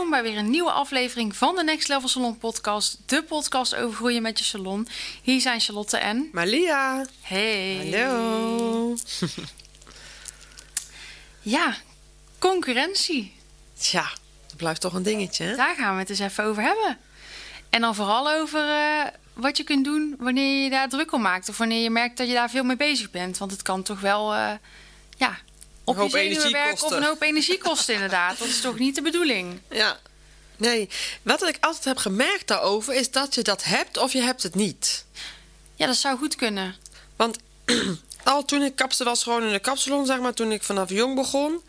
Welkom bij weer een nieuwe aflevering van de Next Level Salon podcast. De podcast over groeien met je salon. Hier zijn Charlotte en... Malia. Hey. Hallo. Ja, concurrentie. Tja, dat blijft toch een dingetje, hè? Daar gaan we het eens even over hebben. En dan vooral over eh, wat je kunt doen wanneer je daar druk om maakt. Of wanneer je merkt dat je daar veel mee bezig bent. Want het kan toch wel, eh, ja, op hoop je zenuwen energie werken of een hoop energie kosten inderdaad. Dat is toch niet de bedoeling? Ja. Nee, wat ik altijd heb gemerkt daarover is dat je dat hebt of je hebt het niet. Ja, dat zou goed kunnen. Want al toen ik kapsel was, gewoon in de kapsalon, zeg maar, toen ik vanaf jong begon,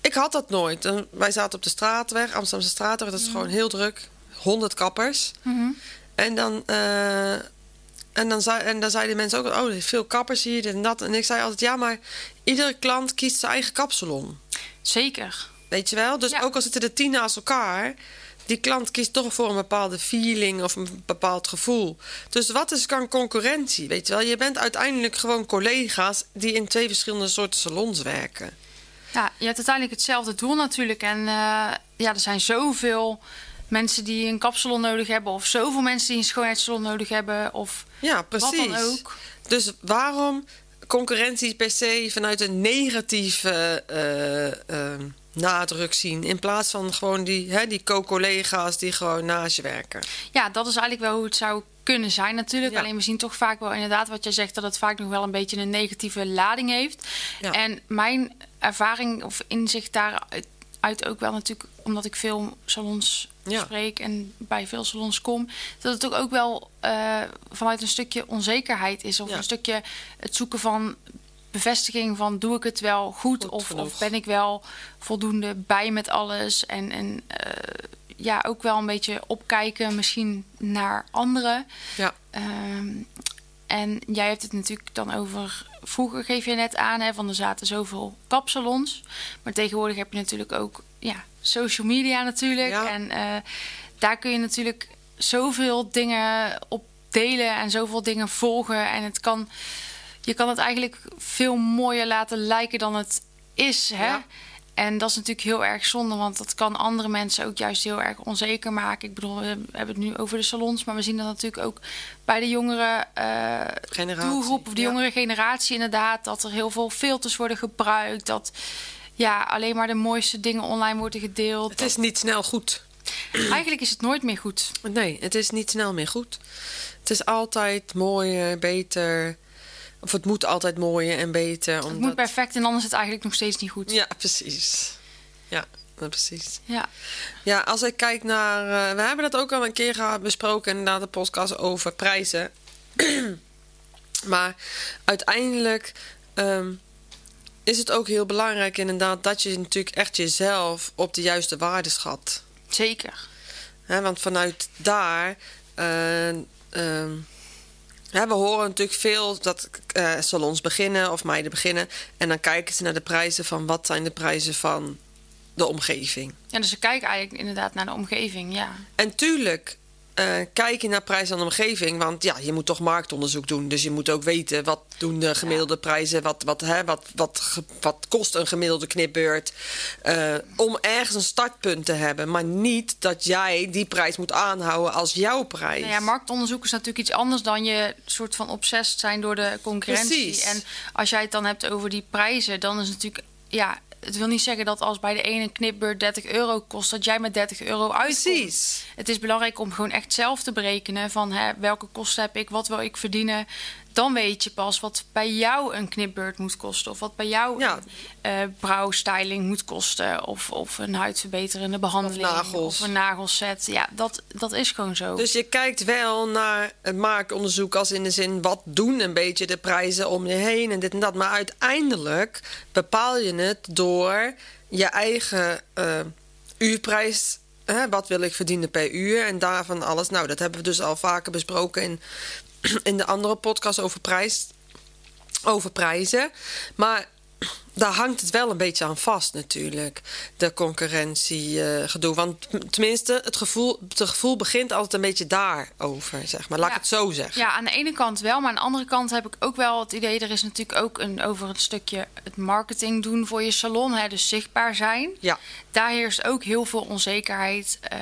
ik had dat nooit. En wij zaten op de straatweg, Amsterdamse straatweg, dat is gewoon heel druk. 100 kappers. Mhm. En dan, eh, en, dan zei, en dan zeiden mensen ook, oh, er is veel kappers hier, dit en dat. En ik zei altijd, ja, maar iedere klant kiest zijn eigen kapsalon. Zeker. Weet je wel? Dus Ja. ook al zitten er tien naast elkaar, die klant kiest toch voor een bepaalde feeling of een bepaald gevoel. Dus wat is kan concurrentie? Weet je wel? Je bent uiteindelijk gewoon collega's die in twee verschillende soorten salons werken. Ja, je hebt uiteindelijk hetzelfde doel natuurlijk. En eh, ja, er zijn zoveel mensen die een kapsalon nodig hebben. Of zoveel mensen die een schoonheidssalon nodig hebben. Of Ja, precies. wat dan ook. Dus waarom concurrentie per se vanuit een negatieve eh, eh, nadruk zien, in plaats van gewoon die, hè, die co-collega's die gewoon naast je werken? Ja, dat is eigenlijk wel hoe het zou kunnen zijn natuurlijk. Ja. Alleen we zien toch vaak wel inderdaad wat jij zegt... dat het vaak nog wel een beetje een negatieve lading heeft. Ja. En mijn ervaring of inzicht daaruit uit ook wel natuurlijk... omdat ik veel salons Ja. spreek en bij veel salons kom... dat het ook, ook wel eh, vanuit een stukje onzekerheid is. Of Ja. een stukje het zoeken van bevestiging van... doe ik het wel goed, Goed of, of ben ik wel voldoende bij met alles... en, en eh, ja, ook wel een beetje opkijken misschien naar anderen. Ja. Ehm, en jij hebt het natuurlijk dan over. Vroeger geef je net aan, hè, van er zaten zoveel kapsalons. Maar tegenwoordig heb je natuurlijk ook ja, social media natuurlijk. Ja. En eh, daar kun je natuurlijk zoveel dingen op delen en zoveel dingen volgen. En het kan, je kan het eigenlijk veel mooier laten lijken dan het is. Hè? Ja. En dat is natuurlijk heel erg zonde, want dat kan andere mensen ook juist heel erg onzeker maken. Ik bedoel, we hebben het nu over de salons, maar we zien dat natuurlijk ook bij de jongere Generatie, doelgroep of de ja. jongere generatie inderdaad. Dat er heel veel filters worden gebruikt. Dat ja, alleen maar de mooiste dingen online worden gedeeld. Het is niet snel goed. Eigenlijk is het nooit meer goed. Nee, het is niet snel meer goed. Het is altijd mooier, beter. Of het moet altijd mooier en beter. Het Omdat... moet perfect en dan is het eigenlijk nog steeds niet goed. Ja, precies. Ja, precies. Ja. Ja, als ik kijk naar... eh, we hebben dat ook al een keer gehad, besproken inderdaad de podcast over prijzen. maar uiteindelijk ehm, is het ook heel belangrijk inderdaad... dat je natuurlijk echt jezelf op de juiste waarde schat. Zeker. Hè, want vanuit daar. eh, hè, we horen natuurlijk veel dat eh, salons beginnen of meiden beginnen. En dan kijken ze naar de prijzen van wat zijn de prijzen van de omgeving. Ja, dus ze kijken eigenlijk inderdaad naar de omgeving. Ja. En tuurlijk eh, kijk je naar prijzen aan de omgeving. Want ja, je moet toch marktonderzoek doen. Dus je moet ook weten wat doen de gemiddelde prijzen. Wat, wat, hè, wat, wat, wat kost een gemiddelde knipbeurt. eh, om ergens een startpunt te hebben. Maar niet dat jij die prijs moet aanhouden als jouw prijs. Nou ja, marktonderzoek is natuurlijk iets anders dan je soort van obsessed zijn door de concurrentie. Precies. En als jij het dan hebt over die prijzen, dan is het natuurlijk, ja, het wil niet zeggen dat als bij de ene knipbeurt 30 euro kost, dat jij met 30 euro uitkomt. Precies. Het is belangrijk om gewoon echt zelf te berekenen van hè, welke kosten heb ik, wat wil ik verdienen. Dan weet je pas wat bij jou een knipbeurt moet kosten. Of wat bij jou Ja. een eh, brouwstyling moet kosten. Of, of een huidverbeterende behandeling. Of nagels. Of een nagelset. Ja, dat, dat is gewoon zo. Dus je kijkt wel naar het marktonderzoek als in de zin... wat doen een beetje de prijzen om je heen en dit en dat. Maar uiteindelijk bepaal je het door je eigen eh, uurprijs... Hè, wat wil ik verdienen per uur en daarvan alles. Nou, dat hebben we dus al vaker besproken in, in de andere podcast over, prijs, over prijzen. Maar daar hangt het wel een beetje aan vast natuurlijk. De concurrentie eh, gedoe. Want tenminste, het gevoel, het gevoel begint altijd een beetje daarover, zeg maar. Laat Ja. ik het zo zeggen. Ja, aan de ene kant wel, maar aan de andere kant heb ik ook wel het idee... er is natuurlijk ook een, over een stukje het marketing doen voor je salon. Hè, dus zichtbaar zijn. Ja. Daar heerst ook heel veel onzekerheid eh,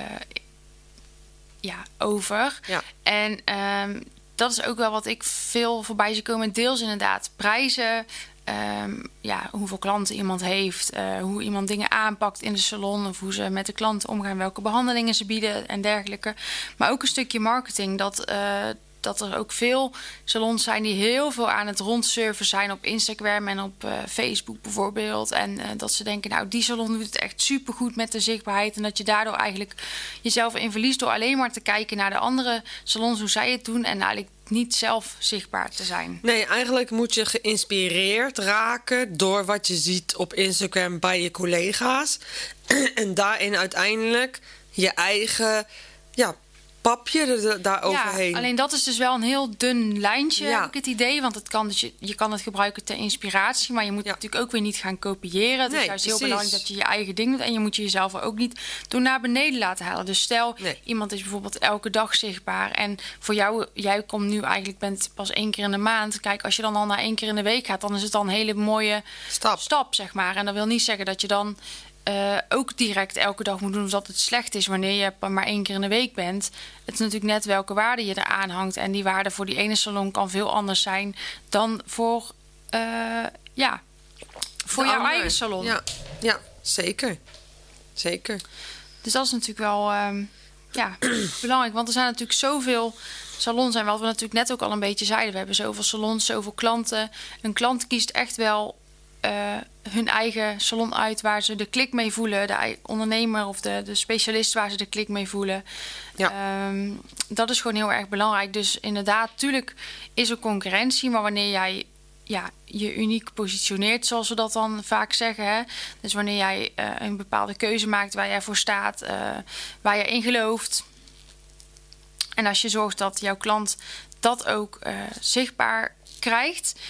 ja, over. Ja. En ehm, dat is ook wel wat ik veel voorbij zie komen. Deels inderdaad prijzen... ehm, ja, hoeveel klanten iemand heeft, eh, hoe iemand dingen aanpakt in de salon, of hoe ze met de klanten omgaan, welke behandelingen ze bieden en dergelijke. Maar ook een stukje marketing. Dat, eh, dat er ook veel salons zijn die heel veel aan het rondsurfen zijn op Instagram en op eh, Facebook bijvoorbeeld. En eh, dat ze denken, nou, die salon doet het echt supergoed met de zichtbaarheid. En dat je daardoor eigenlijk jezelf in verliest door alleen maar te kijken naar de andere salons, hoe zij het doen. En eigenlijk niet zelf zichtbaar te zijn. Nee, eigenlijk moet je geïnspireerd raken door wat je ziet op Instagram bij je collega's. En daarin uiteindelijk je eigen ja, papje er, daar overheen. Ja, alleen dat is dus wel een heel dun lijntje, Ja. heb ik het idee. Want het kan dus je, je kan het gebruiken ter inspiratie, maar je moet Ja. natuurlijk ook weer niet gaan kopiëren. Het Nee, is juist heel belangrijk dat je je eigen ding doet. En je moet je jezelf er ook niet door naar beneden laten halen. Dus stel, Nee. iemand is bijvoorbeeld elke dag zichtbaar. En voor jou, jij komt nu eigenlijk bent pas één keer in de maand. Kijk, als je dan al naar één keer in de week gaat, dan is het dan een hele mooie Stap. stap, zeg maar. En dat wil niet zeggen dat je dan eh, ook direct elke dag moet doen of dat het slecht is wanneer je maar één keer in de week bent. Het is natuurlijk net welke waarde je eraan hangt. En die waarde voor die ene salon kan veel anders zijn dan voor, eh, ja, voor De jouw eigen salon. Ja, ja zeker. Zeker. Dus dat is natuurlijk wel ehm, ja, belangrijk. Want er zijn natuurlijk zoveel salons. En wat we natuurlijk net ook al een beetje zeiden. We hebben zoveel salons, zoveel klanten. Een klant kiest echt wel hun eigen salon uit waar ze de klik mee voelen. De ondernemer of de, de specialist waar ze de klik mee voelen. Ja. Ehm, dat is gewoon heel erg belangrijk. Dus inderdaad, tuurlijk is er concurrentie. Maar wanneer jij ja, je uniek positioneert, zoals we dat dan vaak zeggen. Hè? Dus wanneer jij eh, een bepaalde keuze maakt waar jij voor staat, eh, waar je in gelooft. En als je zorgt dat jouw klant dat ook eh, zichtbaar krijgt.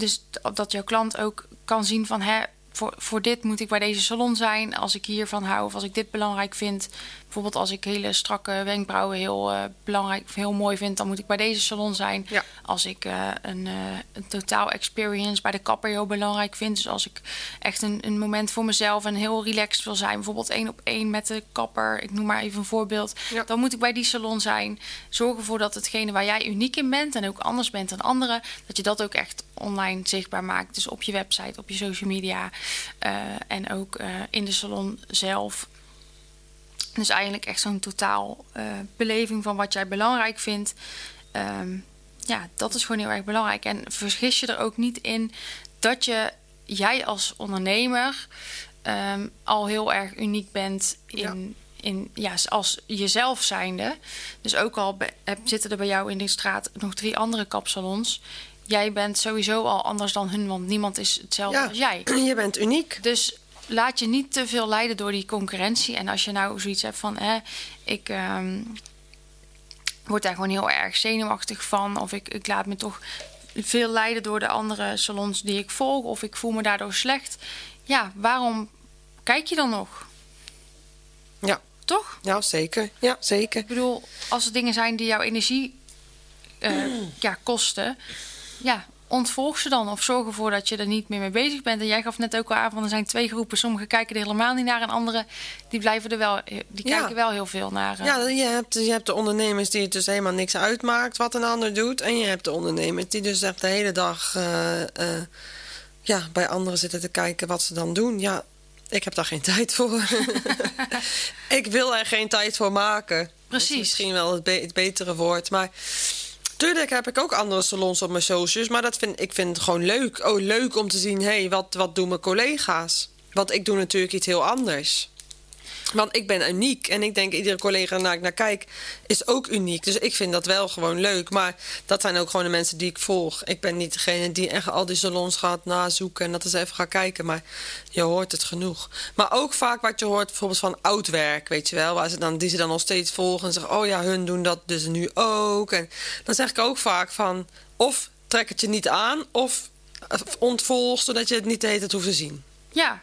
Dus dat jouw klant ook kan zien van hè, voor, voor dit moet ik bij deze salon zijn. Als ik hiervan hou of als ik dit belangrijk vind. Bijvoorbeeld als ik hele strakke wenkbrauwen heel eh, belangrijk of heel mooi vind, dan moet ik bij deze salon zijn. Ja. Als ik eh, een, eh, een totaal experience bij de kapper heel belangrijk vind. Dus als ik echt een, een moment voor mezelf en heel relaxed wil zijn. Bijvoorbeeld één op één met de kapper. Ik noem maar even een voorbeeld. Ja. Dan moet ik bij die salon zijn. Zorg ervoor dat hetgene waar jij uniek in bent en ook anders bent dan anderen. Dat je dat ook echt online zichtbaar maakt. Dus op je website, op je social media. eh, en ook eh, in de salon zelf. Dus eigenlijk echt zo'n totaal eh, beleving van wat jij belangrijk vindt. Ehm, ja, dat is gewoon heel erg belangrijk. En vergis je er ook niet in dat je, jij als ondernemer, ehm, al heel erg uniek bent in, in ja, als jezelf zijnde. Dus ook al zitten er bij jou in de straat nog drie andere kapsalons. Jij bent sowieso al anders dan hun, want niemand is hetzelfde Ja, als jij. je bent uniek. Dus laat je niet te veel leiden door die concurrentie. En als je nou zoiets hebt van, hè, ik ehm, word daar gewoon heel erg zenuwachtig van, of ik, ik laat me toch veel leiden door de andere salons die ik volg, of ik voel me daardoor slecht. Ja, waarom kijk je dan nog? Ja, Toch? ja zeker. Ja, zeker. Ik bedoel, als er dingen zijn die jouw energie eh, ja, kosten, ja, ontvolg ze dan. Of zorg ervoor dat je er niet meer mee bezig bent. En jij gaf net ook al aan van er zijn twee groepen. Sommigen kijken er helemaal niet naar en anderen die blijven er wel, die Ja. kijken wel heel veel naar. eh. Ja, je hebt, je hebt de ondernemers die het dus helemaal niks uitmaakt wat een ander doet. En je hebt de ondernemers die dus echt de hele dag eh, eh, ja, bij anderen zitten te kijken wat ze dan doen. Ja, ik heb daar geen tijd voor. ik wil er geen tijd voor maken. Dat is Precies. misschien wel het, be- het betere woord. Maar Tuurlijk heb ik ook andere salons op mijn socials, maar dat vind, ik vind het gewoon leuk. Oh, leuk om te zien, hé, hey, wat, wat doen mijn collega's? Want ik doe natuurlijk iets heel anders. Want ik ben uniek en ik denk iedere collega waar ik naar kijk is ook uniek. Dus ik vind dat wel gewoon leuk. Maar dat zijn ook gewoon de mensen die ik volg. Ik ben niet degene die echt al die salons gaat nazoeken en dat eens even gaat kijken. Maar je hoort het genoeg. Maar ook vaak wat je hoort bijvoorbeeld van oud werk, weet je wel. Waar ze dan, die ze dan nog steeds volgen en zeggen, oh ja, hun doen dat dus nu ook. En dan zeg ik ook vaak van, of trek het je niet aan of ontvolg, zodat je het niet de hele hoeft te zien. Ja,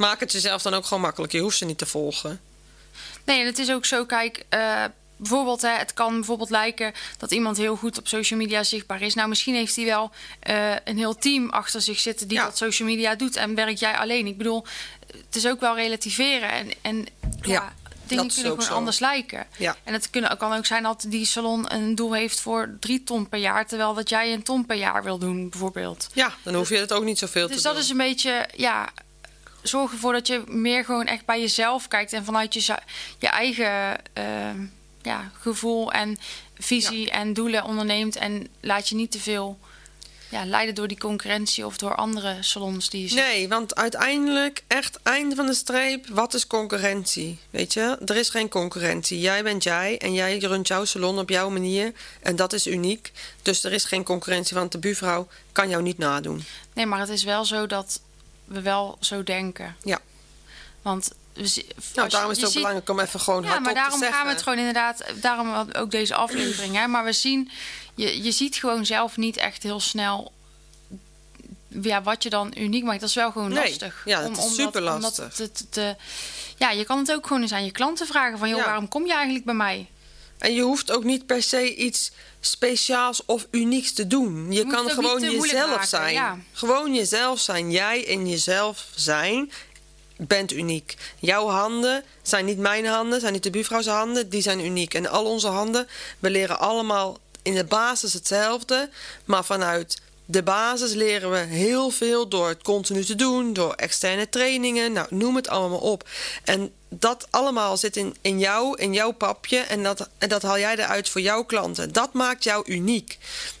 Maak het jezelf dan ook gewoon makkelijk. Je hoeft ze niet te volgen. Nee, en het is ook zo, kijk, eh, bijvoorbeeld, hè, het kan bijvoorbeeld lijken dat iemand heel goed op social media zichtbaar is. Nou, misschien heeft hij wel eh, een heel team achter zich zitten die Ja. dat social media doet en werk jij alleen. Ik bedoel, het is ook wel relativeren en, en ja, Ja, dingen dat kunnen gewoon zo. anders lijken. Ja. En het kunnen, kan ook zijn dat die salon een doel heeft voor drie ton per jaar, terwijl dat jij een ton per jaar wil doen, bijvoorbeeld. Ja, dan hoef je het ook niet zoveel Dus te dat doen. is een beetje, ja, zorg ervoor dat je meer gewoon echt bij jezelf kijkt en vanuit je, je eigen eh, ja, gevoel en visie en doelen onderneemt. En laat je niet te veel ja, leiden door die concurrentie of door andere salons die je ziet. Nee, want uiteindelijk, echt einde van de streep, wat is concurrentie? Weet je, er is geen concurrentie. Jij bent jij en jij runt jouw salon op jouw manier. En dat is uniek. Dus er is geen concurrentie, want de buurvrouw kan jou niet nadoen. Nee, maar het is wel zo dat we wel zo denken. Ja. Want we, Nou, daarom is het ook ziet- belangrijk om even gewoon Ja, hardop maar daarom te zeggen. gaan we het gewoon inderdaad, daarom ook deze aflevering. Hè? Maar we zien, je, je ziet gewoon zelf niet echt heel snel ja, wat je dan uniek maakt. Dat is wel gewoon Nee, lastig. ja, dat is superlastig. omdat te- te- te- ja, je kan het ook gewoon eens aan je klanten vragen van, joh, Ja. waarom kom je eigenlijk bij mij? En je hoeft ook niet per se iets speciaals of unieks te doen. Je, kan gewoon jezelf maken, zijn. ja. Gewoon jezelf zijn. Jij en jezelf zijn bent uniek. Jouw handen zijn niet mijn handen, zijn niet de buurvrouw's handen, die zijn uniek. En al onze handen, we leren allemaal in de basis hetzelfde, maar vanuit de basis leren we heel veel door het continu te doen, door externe trainingen, nou, noem het allemaal op. En dat allemaal zit in, in jou, in jouw papje, en dat, en dat haal jij eruit voor jouw klanten. Dat maakt jou uniek.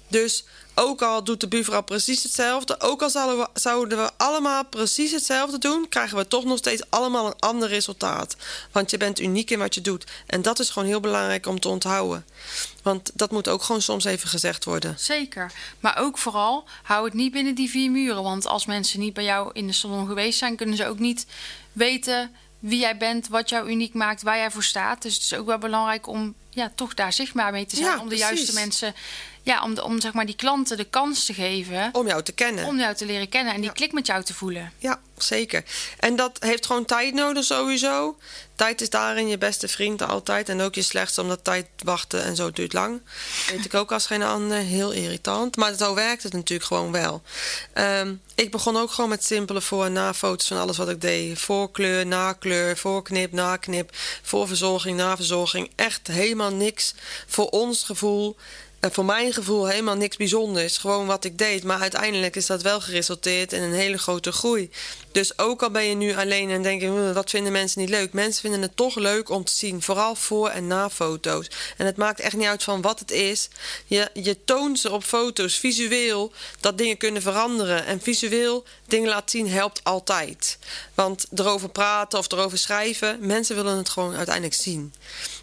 Dus ook al doet de buurvrouw precies hetzelfde, ook al zouden we, zouden we allemaal precies hetzelfde doen, krijgen we toch nog steeds allemaal een ander resultaat. Want je bent uniek in wat je doet. En dat is gewoon heel belangrijk om te onthouden. Want dat moet ook gewoon soms even gezegd worden. Zeker. Maar ook vooral, hou het niet binnen die vier muren. Want als mensen niet bij jou in de salon geweest zijn, kunnen ze ook niet weten wie jij bent, wat jou uniek maakt, waar jij voor staat. Dus het is ook wel belangrijk om ja, toch daar zichtbaar mee te zijn. Ja, om de precies. juiste mensen, ja, om, de, om zeg maar die klanten de kans te geven Om jou te kennen. om jou te leren kennen en die Ja. klik met jou te voelen. Ja, zeker. En dat heeft gewoon tijd nodig sowieso. Tijd is daarin je beste vriend altijd. En ook je slechtste, omdat tijd wachten en zo duurt lang. Weet ik ook als geen ander. Heel irritant. Maar zo werkt het natuurlijk gewoon wel. Ehm, ik begon ook gewoon met simpele voor- en na-foto's van alles wat ik deed. Voorkleur, nakleur, voorknip, naknip. Voorverzorging, naverzorging. Echt helemaal niks voor ons gevoel. En voor mijn gevoel helemaal niks bijzonders. Gewoon wat ik deed. Maar uiteindelijk is dat wel geresulteerd in een hele grote groei. Dus ook al ben je nu alleen en denk je, "Hm, wat vinden mensen niet leuk? Mensen vinden het toch leuk om te zien. Vooral voor- en na foto's. En het maakt echt niet uit van wat het is. Je, je toont ze op foto's visueel dat dingen kunnen veranderen. En visueel dingen laten zien helpt altijd. Want erover praten of erover schrijven, mensen willen het gewoon uiteindelijk zien.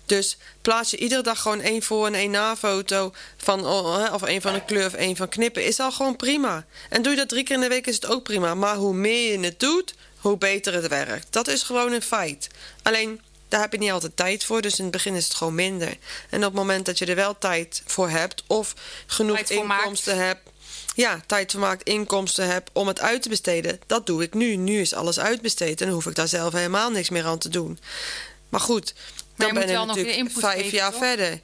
Dus plaats je iedere dag gewoon één voor- en één na-foto van oh, of één van een kleur of één van knippen, is al gewoon prima. En doe je dat drie keer in de week, is het ook prima. Maar hoe meer je het doet, hoe beter het werkt. Dat is gewoon een feit. Alleen daar heb je niet altijd tijd voor, dus in het begin is het gewoon minder. En op het moment dat je er wel tijd voor hebt of genoeg inkomsten hebt, ja, tijd voor maakt, inkomsten heb om het uit te besteden. Dat doe ik nu. Nu is alles uitbesteed en dan hoef ik daar zelf helemaal niks meer aan te doen. Maar goed, dan je ben moet ik wel nog je input vijf geven, jaar toch? verder.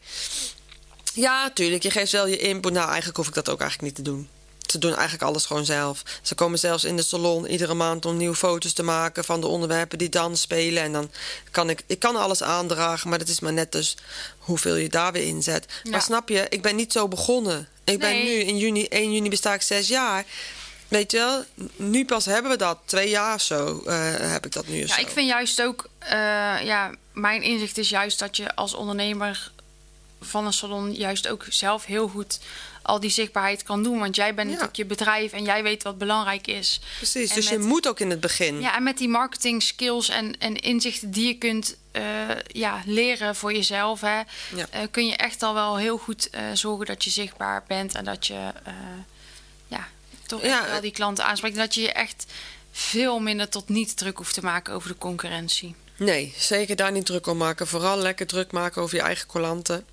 Ja, tuurlijk. Je geeft wel je input. Nou, eigenlijk hoef ik dat ook eigenlijk niet te doen. Ze doen eigenlijk alles gewoon zelf. Ze komen zelfs in de salon iedere maand om nieuwe foto's te maken van de onderwerpen die dan spelen. En dan kan ik, ik kan alles aandragen, maar dat is maar net dus hoeveel je daar weer inzet. Ja. Maar snap je, ik ben niet zo begonnen. Ik ben nu in juni, 1 juni besta ik zes jaar. Weet je wel, nu pas hebben we dat. Twee jaar of zo eh, heb ik dat nu Ja, zo. ik vind juist ook, eh, ja, mijn inzicht is juist dat je als ondernemer van een salon juist ook zelf heel goed al die zichtbaarheid kan doen. Want jij bent Ja. natuurlijk je bedrijf en jij weet wat belangrijk is. Precies, En dus je moet ook in het begin. Ja, en met die marketing skills en, en inzichten die je kunt eh, ja, leren voor jezelf, hè, Ja. eh, kun je echt al wel heel goed eh, zorgen dat je zichtbaar bent en dat je ja, toch Ja, wel die klanten aanspreekt. En dat je je echt veel minder tot niet druk hoeft te maken over de concurrentie. Nee, zeker daar niet druk om maken. Vooral lekker druk maken over je eigen klanten.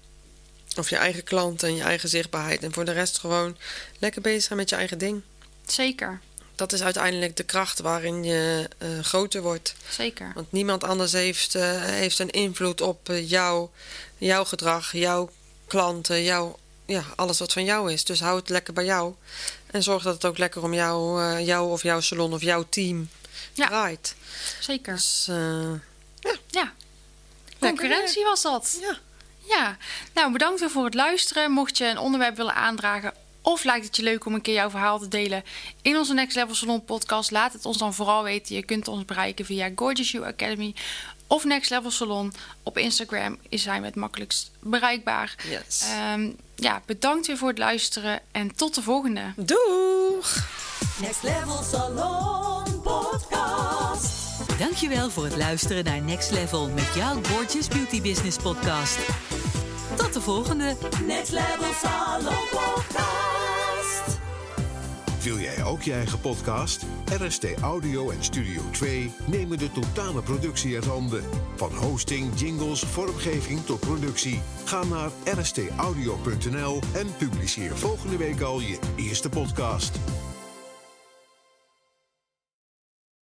Of je eigen klanten en je eigen zichtbaarheid. En voor de rest gewoon lekker bezig zijn met je eigen ding. Zeker, Dat is uiteindelijk de kracht waarin je eh, groter wordt. zeker. Want niemand anders heeft, eh, heeft een invloed op eh, jou, jouw gedrag, jouw klanten, jouw, ja, alles wat van jou is. Dus hou het lekker bij jou. En zorg dat het ook lekker om jou, eh, jou of jouw salon of jouw team Ja. draait. Zeker. Dus Ja, concurrentie was dat. ja. Ja, nou bedankt weer voor het luisteren. Mocht je een onderwerp willen aandragen of lijkt het je leuk om een keer jouw verhaal te delen in onze Next Level Salon podcast, laat het ons dan vooral weten. Je kunt ons bereiken via Gorgeous You Academy of Next Level Salon. Op Instagram zijn we het makkelijkst bereikbaar. Yes. Ehm, ja, bedankt weer voor het luisteren en tot de volgende. Doeg! Next Level Salon. Dankjewel voor het luisteren naar Next Level met jouw Gorgeous Beauty Business podcast. Tot de volgende! Next Level Salon Podcast. Wil jij ook je eigen podcast? RST Audio en Studio 2 nemen de totale productie uit handen. Van hosting, jingles, vormgeving tot productie. Ga naar rstaudio.nl en publiceer volgende week al je eerste podcast.